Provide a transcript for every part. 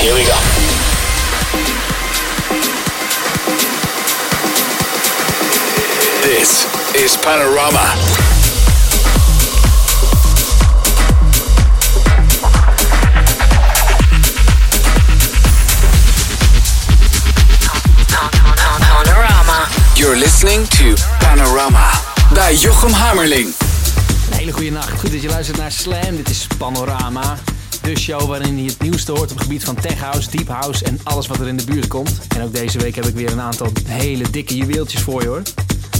Here we go. This is Panorama. You're listening to Panorama bij Jochem Hammerling. Een hele goede nacht. Goed dat je luistert naar Slam. Dit is Panorama. De show waarin je het nieuwste hoort op het gebied van tech house, deep house en alles wat er in de buurt komt. En ook deze week heb ik weer een aantal hele dikke juweeltjes voor je hoor.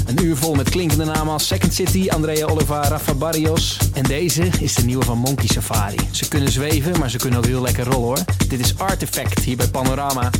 Een uur vol met klinkende namen als Second City, Andrea Oliva, Rafa Barrios. En deze is de nieuwe van Monkey Safari. Ze kunnen zweven, maar ze kunnen ook heel lekker rollen hoor. Dit is Artifact hier bij Panorama.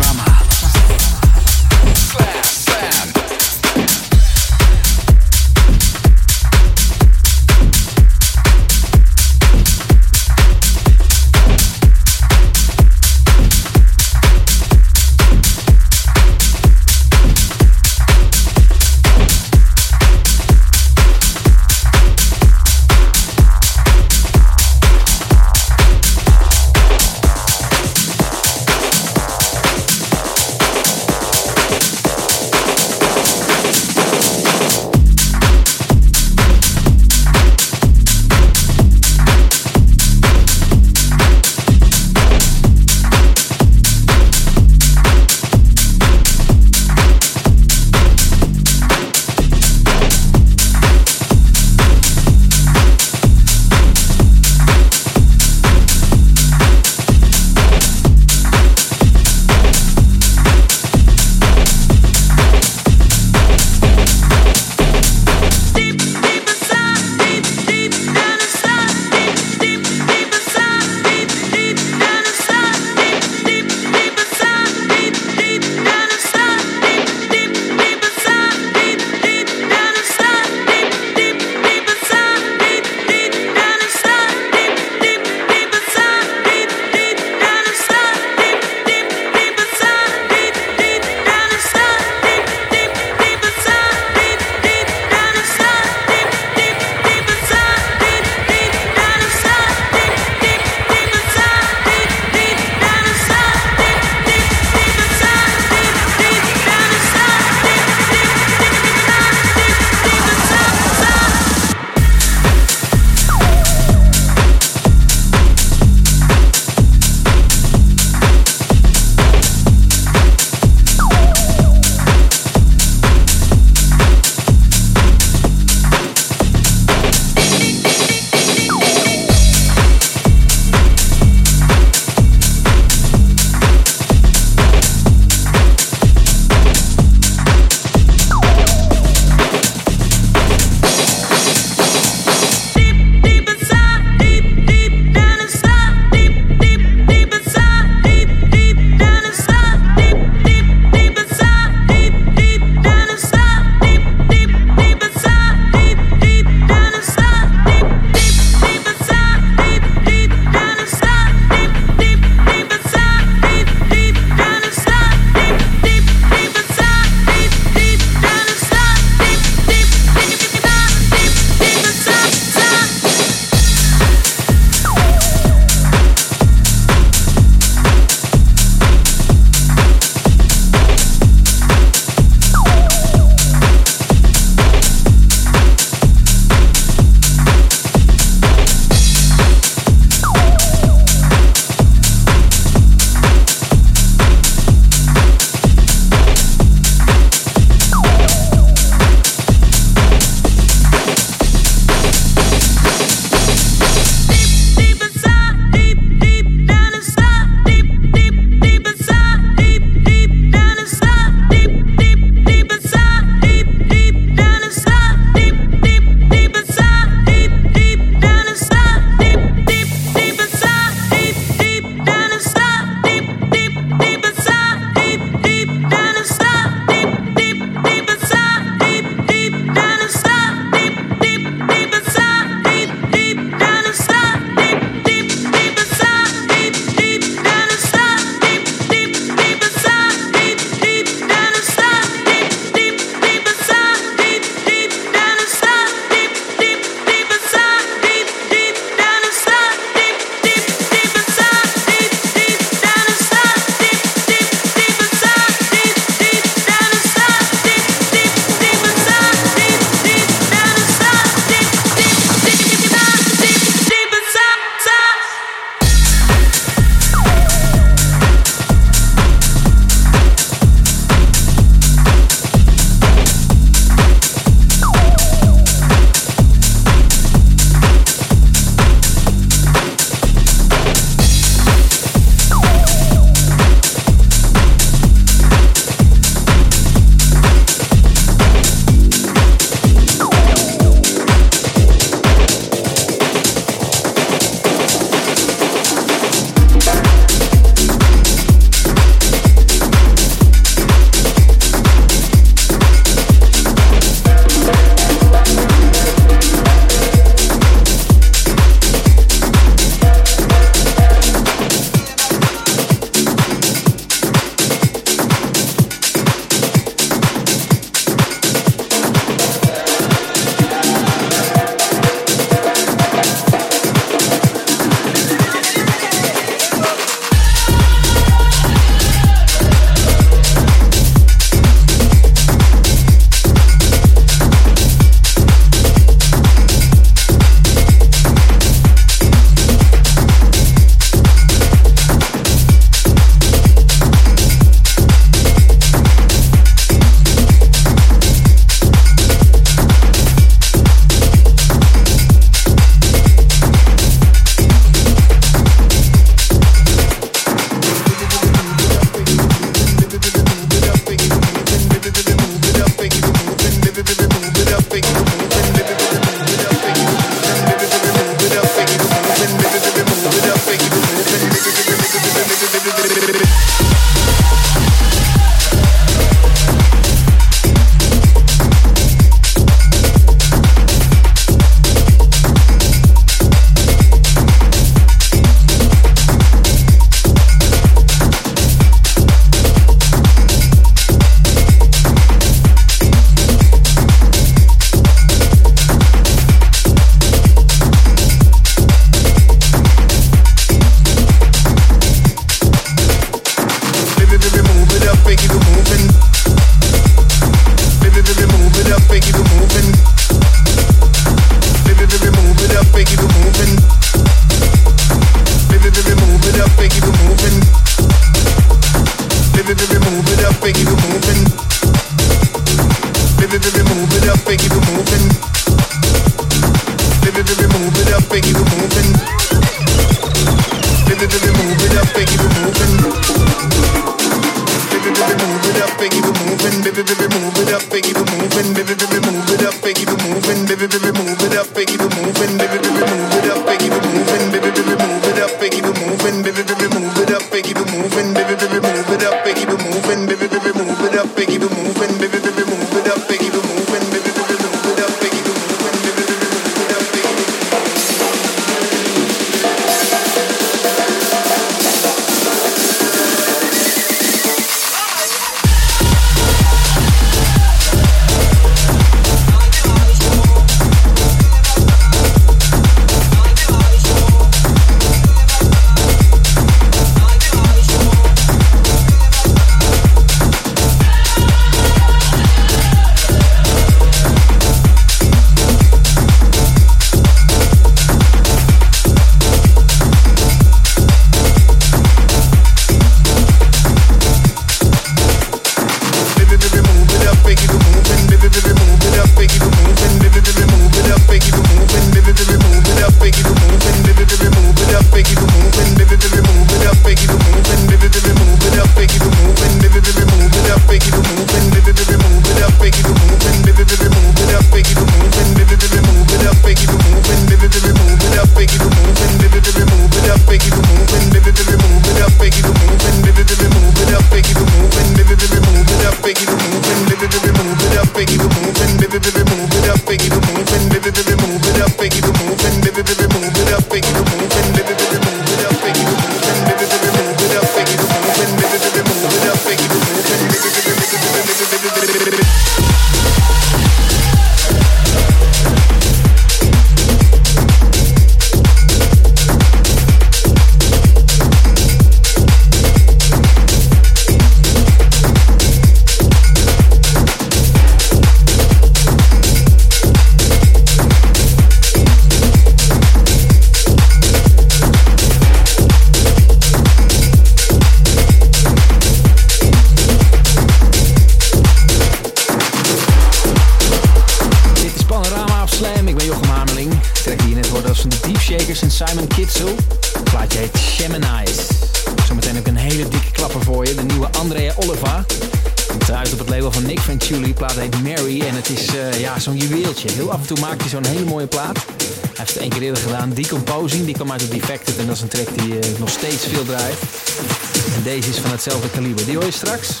Hetzelfde kaliber. Die hoor je straks.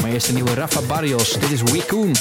Maar eerst de nieuwe Rafa Barrios. Dit is Wikoon.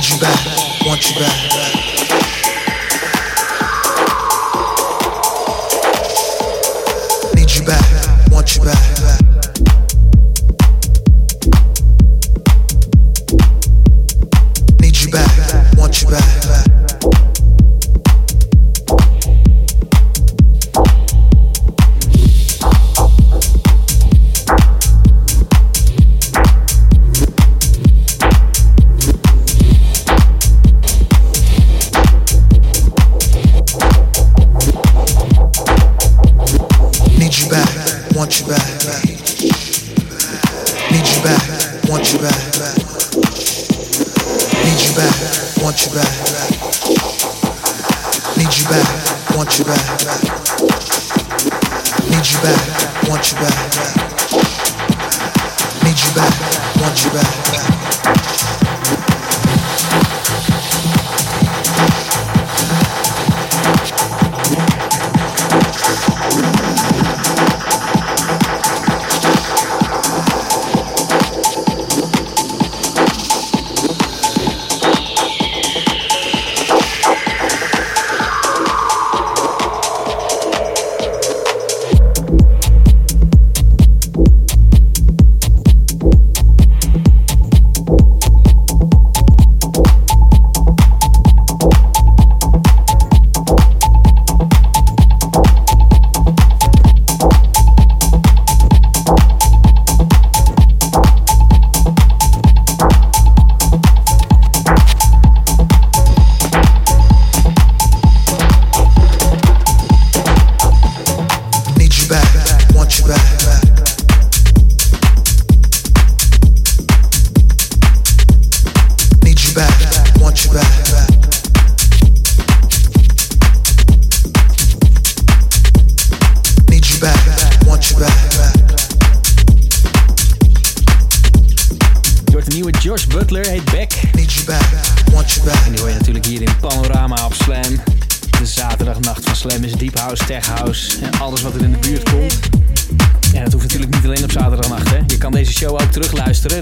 Need you back, want you back. Need you back, want you back.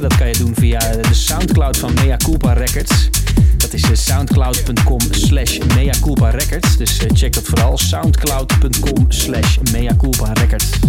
Dat kan je doen via de Soundcloud van Mea Culpa Records. Dat is eh, soundcloud.com slash Mea Culpa Records. Dus eh, check dat vooral. Soundcloud.com slash Mea Culpa Records.